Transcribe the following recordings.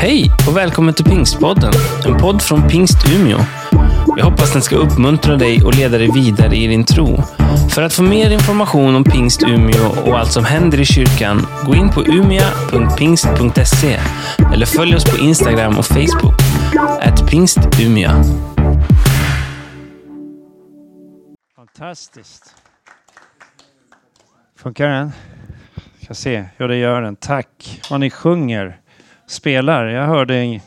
Hej och välkommen till Pingstpodden, en podd från Pingst Umeå. Jag hoppas den ska uppmuntra dig och leda dig vidare i din tro. För att få mer information om Pingst Umeå och allt som händer i kyrkan, gå in på umia.pingst.se eller följ oss på Instagram och Facebook, at pingstumia. Fantastiskt. Funkar den? Ska se. Ja, det gör den. Tack. Vad ni sjunger, spelar. Jag hörde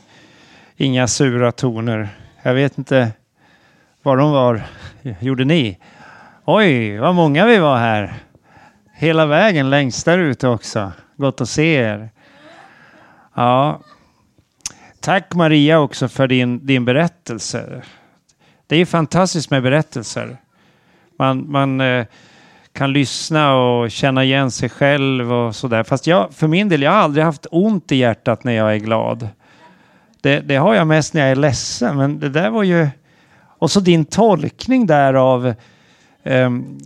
inga sura toner. Jag vet inte var de var. Gjorde ni? Oj, vad många vi var här. Hela vägen längst där ute också. Gott att se er. Ja. Tack Maria också för din, din berättelse. Det är ju fantastiskt med berättelser. Man, man eh, kan lyssna och känna igen sig själv och sådär. Fast jag, för min del, jag har aldrig haft ont i hjärtat när jag är glad. Det, det har jag mest när jag är ledsen. Men det där var ju... Och så din tolkning där av... Um,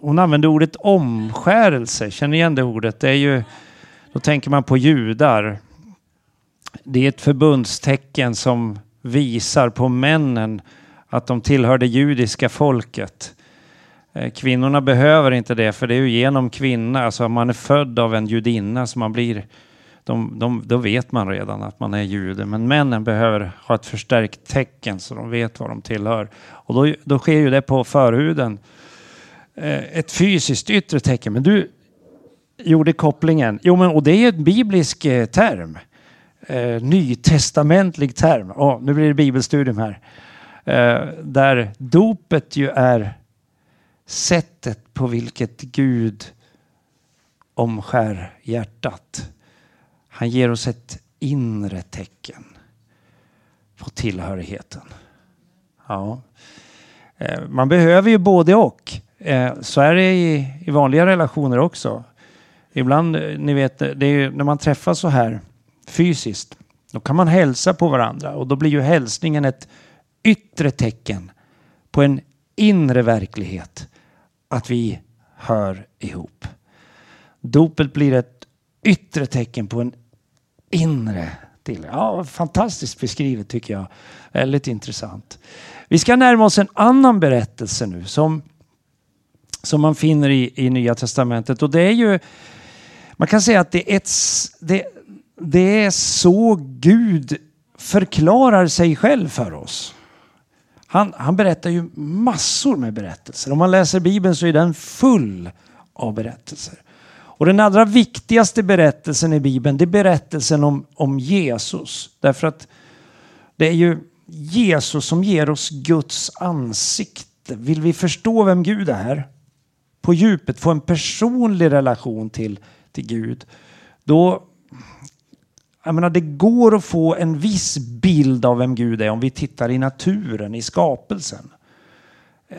hon använde ordet omskärelse. Känner igen det ordet? Det är ju... Då tänker man på judar. Det är ett förbundstecken som visar på männen att de tillhör det judiska folket. Eh, kvinnorna behöver inte det, för det är ju genom kvinna, alltså om man är född av en judinna som man blir, de, de, då vet man redan att man är jude. Men männen behöver ha ett förstärkt tecken så de vet vad de tillhör. Och då, då sker ju det på förhuden. Eh, ett fysiskt yttre tecken. Men du gjorde kopplingen. Jo, men och det är ju en biblisk eh, term. Nytestamentlig term. Oh, nu blir det bibelstudium här. Där dopet ju är sättet på vilket Gud omskär hjärtat. Han ger oss ett inre tecken på tillhörigheten. Ja. Eh, man behöver ju både och. Eh, så är det i, i vanliga relationer också. Ibland, eh, ni vet, det är ju när man träffas så här fysiskt, då kan man hälsa på varandra och då blir ju hälsningen ett yttre tecken på en inre verklighet. Att vi hör ihop. Dopet blir ett yttre tecken på en inre till. Ja, fantastiskt beskrivet tycker jag. Väldigt intressant. Vi ska närma oss en annan berättelse nu som, som man finner i, i Nya Testamentet. Och det är ju, man kan säga att det är, ett, det, det är så Gud förklarar sig själv för oss. Han, han berättar ju massor med berättelser. Om man läser Bibeln så är den full av berättelser. Och den allra viktigaste berättelsen i Bibeln, det är berättelsen om, om Jesus. Därför att det är ju Jesus som ger oss Guds ansikte. Vill vi förstå vem Gud är, på djupet få en personlig relation till, till Gud, då jag menar, det går att få en viss bild av vem Gud är om vi tittar i naturen, i skapelsen.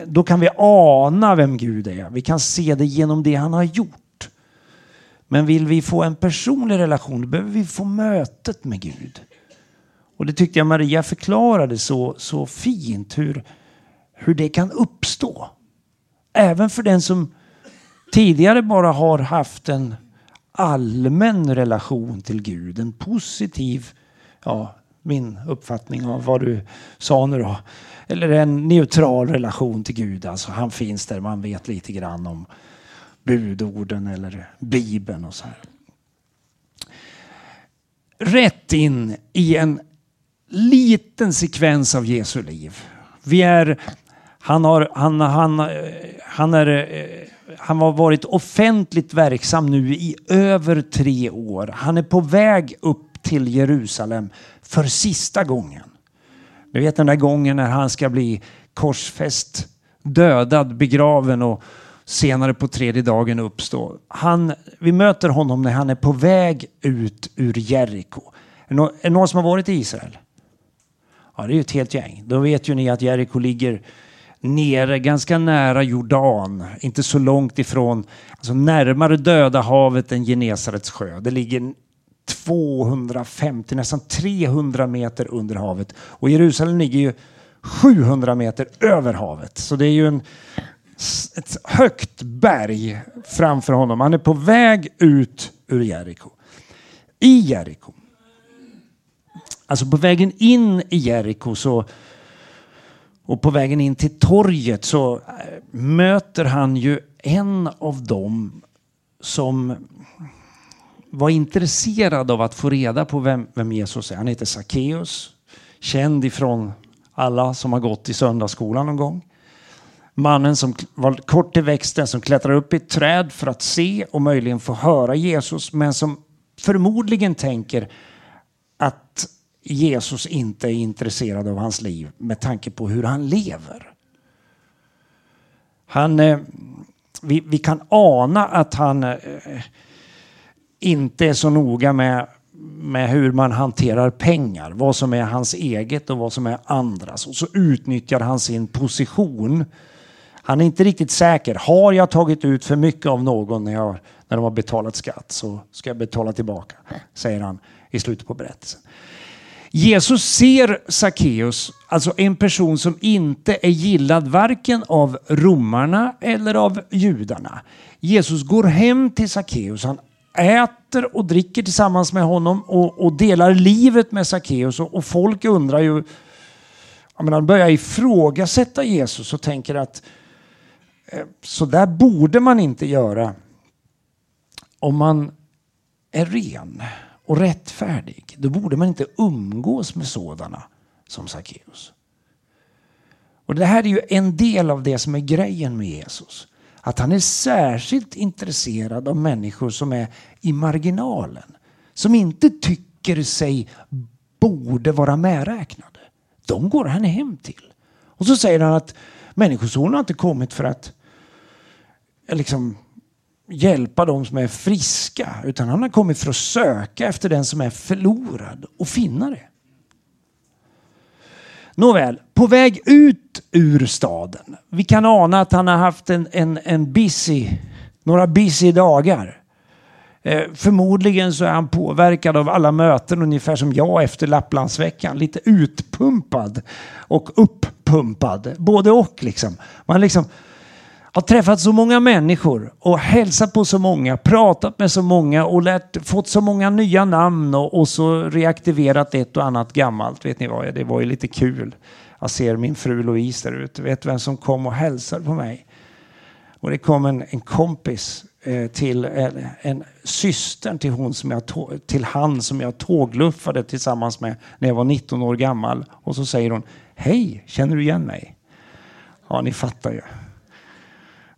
Då kan vi ana vem Gud är. Vi kan se det genom det han har gjort. Men vill vi få en personlig relation, då behöver vi få mötet med Gud. Och det tyckte jag Maria förklarade så, så fint, hur, hur det kan uppstå. Även för den som tidigare bara har haft en allmän relation till Gud, en positiv, ja, min uppfattning av vad du sa nu då, eller en neutral relation till Gud. Alltså han finns där, man vet lite grann om budorden eller Bibeln och så här. Rätt in i en liten sekvens av Jesu liv. Vi är, han har, han, han, han är, eh, han har varit offentligt verksam nu i över tre år. Han är på väg upp till Jerusalem för sista gången. Du vet den där gången när han ska bli korsfäst, dödad, begraven och senare på tredje dagen uppstå. Han, vi möter honom när han är på väg ut ur Jeriko. Är det är det någon som har varit i Israel? Ja, det är ju ett helt gäng. Då vet ju ni att Jeriko ligger nere, ganska nära Jordan. Inte så långt ifrån, alltså närmare Döda havet än Genesarets sjö. Det ligger 250, nästan 300 meter under havet. Och Jerusalem ligger ju 700 meter över havet. Så det är ju en, ett högt berg framför honom. Han är på väg ut ur Jeriko. I Jeriko Alltså på vägen in i Jeriko så och på vägen in till torget så eh, möter han ju en av dem som var intresserad av att få reda på vem, vem Jesus är. Han heter Sackeus. Känd ifrån alla som har gått i söndagsskolan någon gång. Mannen som var kort till växten som klättrar upp i ett träd för att se och möjligen få höra Jesus men som förmodligen tänker att Jesus inte är intresserad av hans liv med tanke på hur han lever. Han, eh, vi, vi kan ana att han eh, inte är så noga med, med hur man hanterar pengar. Vad som är hans eget och vad som är andras. Och så utnyttjar han sin position. Han är inte riktigt säker. Har jag tagit ut för mycket av någon när, jag, när de har betalat skatt så ska jag betala tillbaka, säger han i slutet på berättelsen. Jesus ser Sackeus, alltså en person som inte är gillad varken av romarna eller av judarna. Jesus går hem till Sackeus, han äter och dricker tillsammans med honom och, och delar livet med Sackeus. Och, och, folk undrar ju, jag menar, börjar ifrågasätta Jesus och tänker att eh, så där borde man inte göra om man är ren och rättfärdig. Då borde man inte umgås med sådana som Sackeus. Och det här är ju en del av det som är grejen med Jesus. Att han är särskilt intresserad av människor som är i marginalen. Som inte tycker sig borde vara medräknade. De går han hem till. Och så säger han att Människosonen har inte kommit för att eh, liksom, hjälpa de som är friska. Utan han har kommit för att söka efter den som är förlorad och finna det. Nåväl, på väg ut ur staden. Vi kan ana att han har haft en, en, en busy, några busy dagar. Eh, förmodligen så är han påverkad av alla möten ungefär som jag efter Lapplandsveckan. Lite utpumpad och uppumpad. Både och liksom. Man liksom har träffat så många människor och hälsat på så många, pratat med så många och lärt, fått så många nya namn och, och, så reaktiverat ett och annat gammalt. Vet ni vad? Det var ju lite kul. Jag ser min fru Louise där ute. Vet vem som kom och hälsade på mig? Och det kom en, en kompis eh, till eh, en, en syster till, hon som jag, till han som jag tågluffade tillsammans med när jag var 19 år gammal. Och så säger hon Hej, känner du igen mig? Ja, ni fattar ju.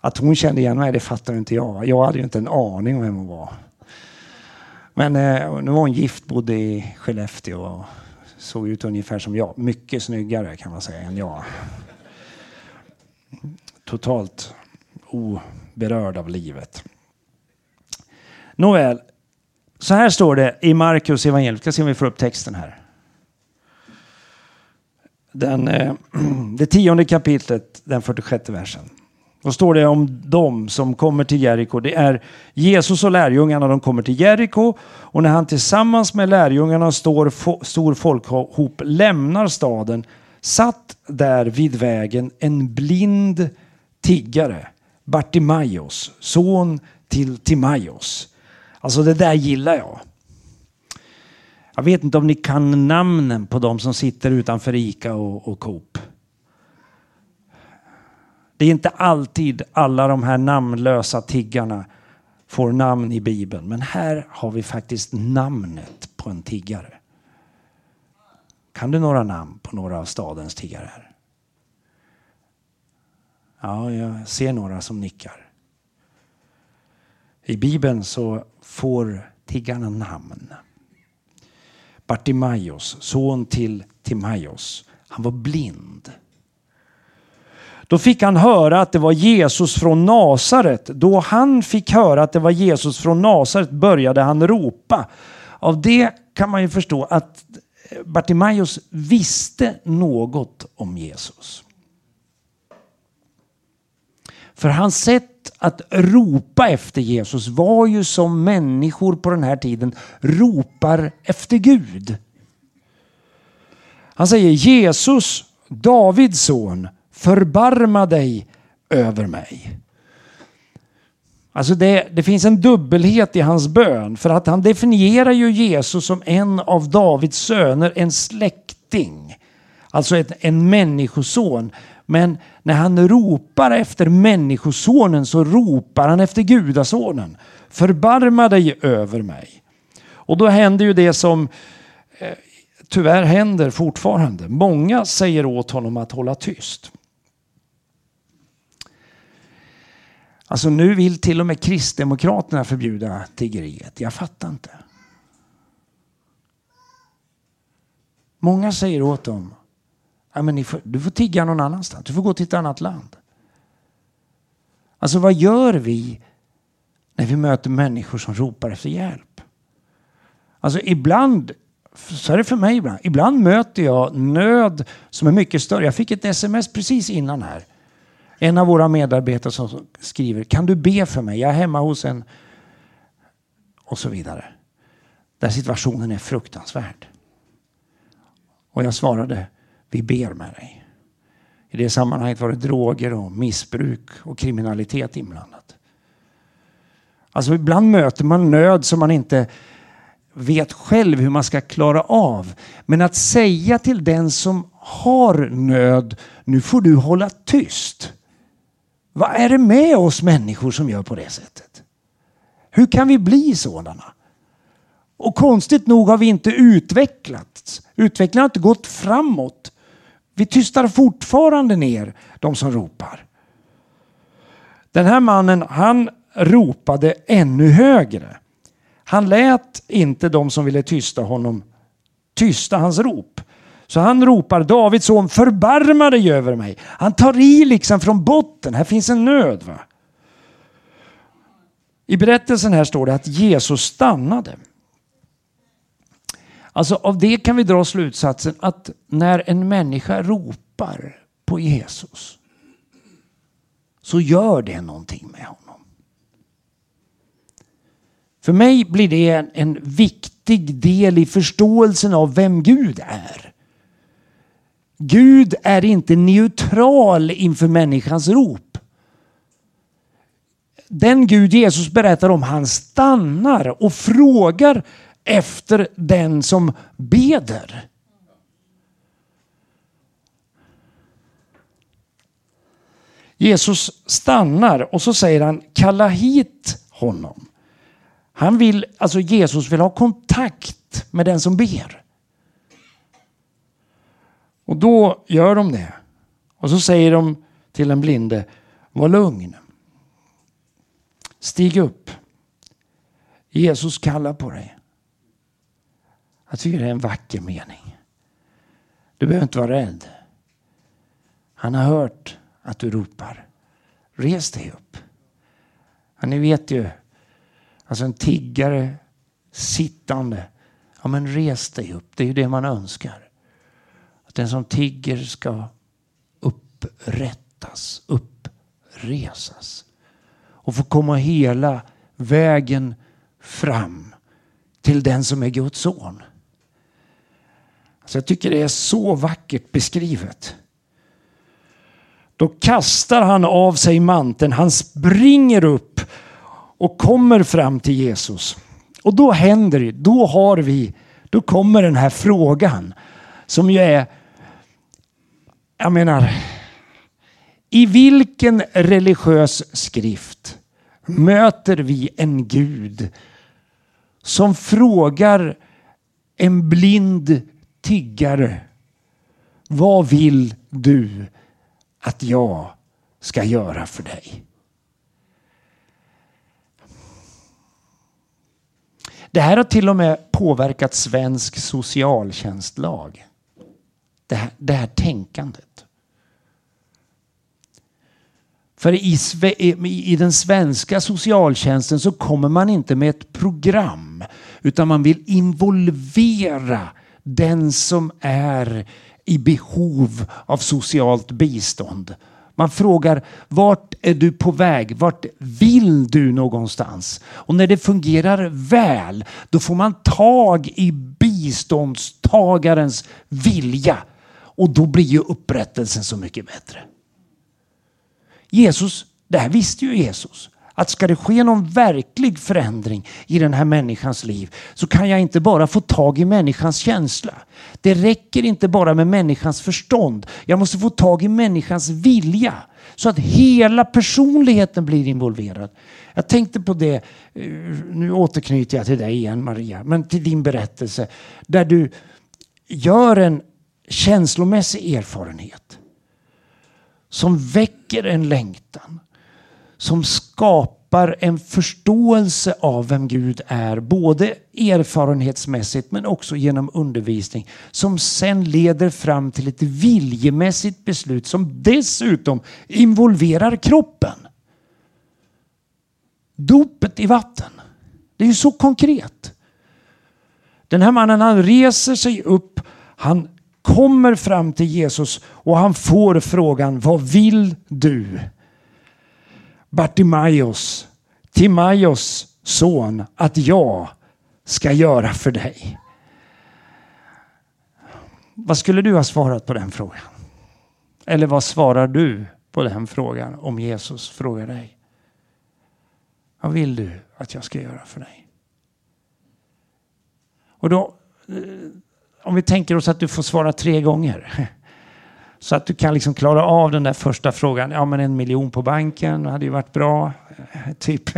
Att hon kände igen mig, det fattar inte jag. Jag hade ju inte en aning om vem hon var. Men eh, nu var hon gift, bodde i Skellefteå och såg ut ungefär som jag. Mycket snyggare kan man säga än jag. Totalt oberörd av livet. Nåväl, så här står det i Markus evangelium. Vi ska se om vi får upp texten här. Den, eh, det tionde kapitlet, den 46 versen. Då står det om dem som kommer till Jeriko. Det är Jesus och lärjungarna, de kommer till Jeriko. Och när han tillsammans med lärjungarna står stor folkhop lämnar staden satt där vid vägen en blind tiggare, Bartimaios, son till Timaios. Alltså det där gillar jag. Jag vet inte om ni kan namnen på de som sitter utanför Ica och, och Coop. Det är inte alltid alla de här namnlösa tiggarna får namn i Bibeln. Men här har vi faktiskt namnet på en tiggare. Kan du några namn på några av stadens tiggare? Här? Ja, jag ser några som nickar. I Bibeln så får tiggarna namn. Bartimaios, son till Timaios. Han var blind. Då fick han höra att det var Jesus från Nasaret. Då han fick höra att det var Jesus från Nasaret började han ropa. Av det kan man ju förstå att Bartimaeus visste något om Jesus. För hans sätt att ropa efter Jesus var ju som människor på den här tiden ropar efter Gud. Han säger Jesus, Davids son, förbarma dig över mig. Alltså det, det finns en dubbelhet i hans bön. För att han definierar ju Jesus som en av Davids söner, en släkting. Alltså ett, en människoson. Men när han ropar efter människosonen så ropar han efter gudasonen. Förbarma dig över mig. Och då händer ju det som eh, tyvärr händer fortfarande. Många säger åt honom att hålla tyst. Alltså nu vill till och med Kristdemokraterna förbjuda tiggeriet. Jag fattar inte. Många säger åt dem, ja, men får, du får tigga någon annanstans, du får gå till ett annat land. Alltså vad gör vi när vi möter människor som ropar efter hjälp? Alltså ibland, så är det för mig ibland, ibland möter jag nöd som är mycket större. Jag fick ett sms precis innan här en av våra medarbetare som skriver, kan du be för mig? Jag är hemma hos en... Och så vidare. Där situationen är fruktansvärd. Och jag svarade, vi ber med dig. I det sammanhanget var det droger och missbruk och kriminalitet inblandat. Alltså ibland möter man nöd som man inte vet själv hur man ska klara av. Men att säga till den som har nöd, nu får du hålla tyst. Vad är det med oss människor som gör på det sättet? Hur kan vi bli sådana? Och konstigt nog har vi inte utvecklats. Utvecklingen har inte gått framåt. Vi tystar fortfarande ner de som ropar. Den här mannen, han ropade ännu högre. Han lät inte de som ville tysta honom tysta hans rop. Så han ropar Davids son, förbarma dig över mig. Han tar i liksom från botten. Här finns en nöd. Va? I berättelsen här står det att Jesus stannade. Alltså av det kan vi dra slutsatsen att när en människa ropar på Jesus så gör det någonting med honom. För mig blir det en, en viktig del i förståelsen av vem Gud är. Gud är inte neutral inför människans rop. Den Gud Jesus berättar om, han stannar och frågar efter den som beder. Jesus stannar och så säger han kalla hit honom. Han vill, alltså Jesus vill ha kontakt med den som ber. Och då gör de det. Och så säger de till den blinde, var lugn. Stig upp. Jesus kallar på dig. Jag tycker det är en vacker mening. Du behöver inte vara rädd. Han har hört att du ropar. Res dig upp. Ja, ni vet ju, alltså en tiggare sittande. Ja men res dig upp, det är ju det man önskar. Den som tigger ska upprättas, uppresas. Och få komma hela vägen fram till den som är Guds son. Så jag tycker det är så vackert beskrivet. Då kastar han av sig manteln, han springer upp och kommer fram till Jesus. Och då händer det, då har vi, då kommer den här frågan som ju är jag menar, i vilken religiös skrift möter vi en Gud som frågar en blind tiggare vad vill du att jag ska göra för dig? Det här har till och med påverkat svensk socialtjänstlag. Det här, det här tänkandet. För i, i, den svenska socialtjänsten så kommer man inte med ett program utan man vill involvera den som är i behov av socialt bistånd. Man frågar vart är du på väg? Vart vill du någonstans? Och när det fungerar väl, då får man tag i biståndstagarens vilja. Och då blir ju upprättelsen så mycket bättre. Jesus, det här visste ju Jesus. att ska det ske någon verklig förändring i den här människans liv så kan jag inte bara få tag i människans känsla. Det räcker inte bara med människans förstånd. Jag måste få tag i människans vilja så att hela personligheten blir involverad. Jag tänkte på det, eh, nu återknyter jag till dig igen Maria, men till din berättelse där du gör en känslomässig erfarenhet som väcker en längtan, som skapar en förståelse av vem Gud är, både erfarenhetsmässigt men också genom undervisning, som sen leder fram till ett viljemässigt beslut som dessutom involverar kroppen. Dopet i vatten. Det är ju så konkret. Den här mannen han reser sig upp, han kommer fram till Jesus och han får frågan Vad vill du? Bartimaios, Timaios son, att jag ska göra för dig. Vad skulle du ha svarat på den frågan? Eller vad svarar du på den frågan om Jesus frågar dig? Vad vill du att jag ska göra för dig? Och då, eh, om vi tänker oss att du får svara tre gånger. Så att du kan liksom klara av den där första frågan. Ja, men en miljon på banken hade ju varit bra. Typ,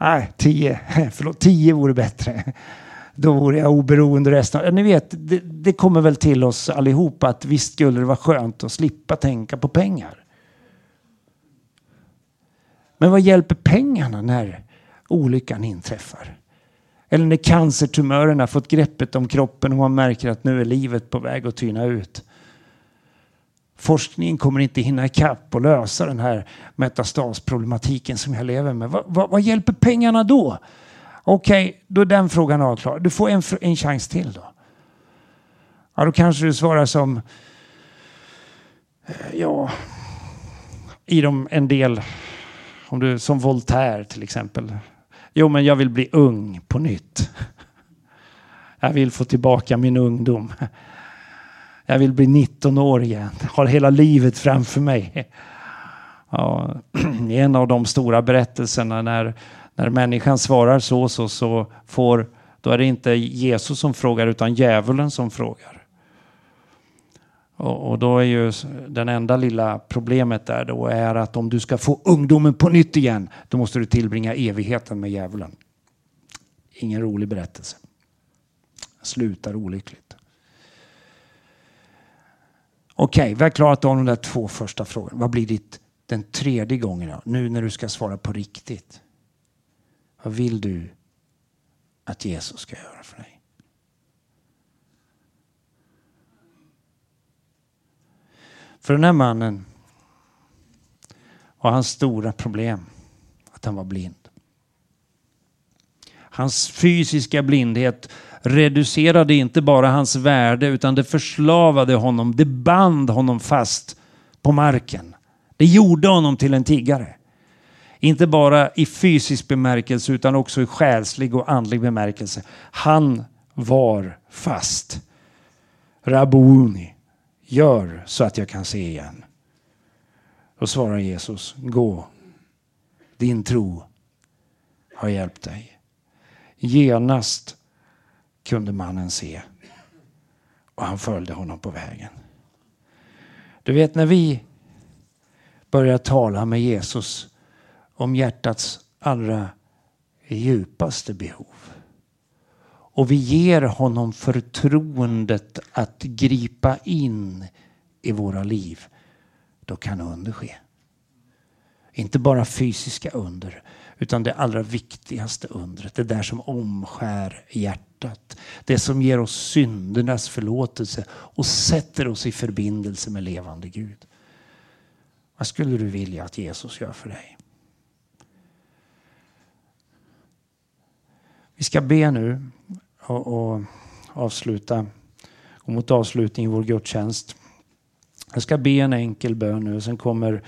nej, tio. Förlåt, tio vore bättre. Då vore jag oberoende resten av... Ni vet, det, det kommer väl till oss allihopa att visst skulle det vara skönt att slippa tänka på pengar. Men vad hjälper pengarna när olyckan inträffar? Eller när cancertumörerna fått greppet om kroppen och man märker att nu är livet på väg att tyna ut. Forskningen kommer inte hinna ikapp och lösa den här metastasproblematiken som jag lever med. Vad, vad, vad hjälper pengarna då? Okej, okay, då är den frågan avklarad. Du får en, en chans till då. Ja, då kanske du svarar som eh, ja, i de, en del om du, som Voltaire till exempel. Jo, men jag vill bli ung på nytt. Jag vill få tillbaka min ungdom. Jag vill bli 19 år igen. Har hela livet framför mig. Ja, en av de stora berättelserna när, när människan svarar så, så, så får, då är det inte Jesus som frågar utan djävulen som frågar. Och, och, då är ju den enda lilla problemet där då är att om du ska få ungdomen på nytt igen, då måste du tillbringa evigheten med djävulen. Ingen rolig berättelse. Slutar olyckligt. Okej, okay, vi har klarat av de där två första frågorna. Vad blir ditt den tredje gången då? Nu när du ska svara på riktigt. Vad vill du att Jesus ska göra för dig? För den här mannen var hans stora problem att han var blind. Hans fysiska blindhet reducerade inte bara hans värde utan det förslavade honom. Det band honom fast på marken. Det gjorde honom till en tiggare. Inte bara i fysisk bemärkelse utan också i själslig och andlig bemärkelse. Han var fast. Rabuni. Gör så att jag kan se igen. Då svarar Jesus, gå. Din tro har hjälpt dig. Genast kunde mannen se och han följde honom på vägen. Du vet när vi börjar tala med Jesus om hjärtats allra djupaste behov och vi ger honom förtroendet att gripa in i våra liv. Då kan under ske. Inte bara fysiska under, utan det allra viktigaste undret. Det där som omskär hjärtat. Det som ger oss syndernas förlåtelse och sätter oss i förbindelse med levande Gud. Vad skulle du vilja att Jesus gör för dig? Vi ska be nu och, och avsluta, gå mot avslutning i vår gudstjänst. Jag ska be en enkel bön nu och sen kommer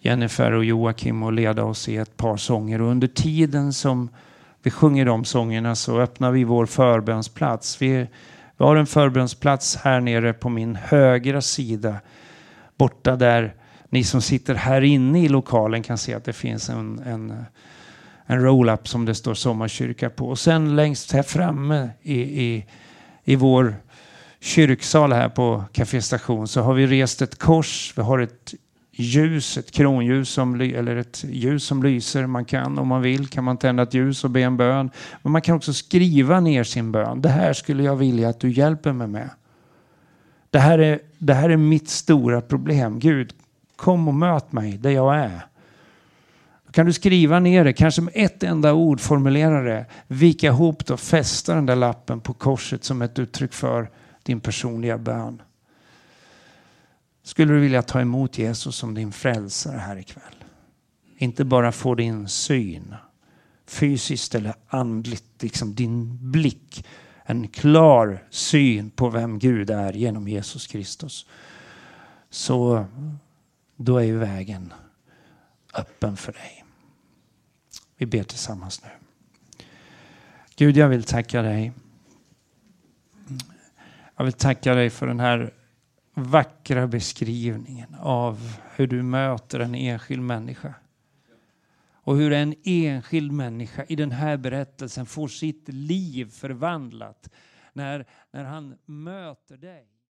Jennifer och Joakim att leda oss i ett par sånger och under tiden som vi sjunger de sångerna så öppnar vi vår förbönsplats. Vi, vi har en förbönsplats här nere på min högra sida borta där Ni som sitter här inne i lokalen kan se att det finns en, en, en roll-up som det står sommarkyrka på. Och sen längst här framme i, i, i vår kyrksal här på Café Station så har vi rest ett kors. Vi har ett ljus, ett kronljus som, eller ett ljus som lyser. Man kan om man vill kan man tända ett ljus och be en bön. Men man kan också skriva ner sin bön. Det här skulle jag vilja att du hjälper mig med. Det här är, det här är mitt stora problem. Gud, kom och möt mig där jag är. Kan du skriva ner det, kanske med ett enda ord formulera det. Vika ihop det och fästa den där lappen på korset som ett uttryck för din personliga bön. Skulle du vilja ta emot Jesus som din frälsare här ikväll? Inte bara få din syn, fysiskt eller andligt, liksom din blick. En klar syn på vem Gud är genom Jesus Kristus. Så då är ju vägen öppen för dig. Vi ber tillsammans nu. Gud, jag vill tacka dig. Jag vill tacka dig för den här vackra beskrivningen av hur du möter en enskild människa. Och hur en enskild människa i den här berättelsen får sitt liv förvandlat när, när han möter dig.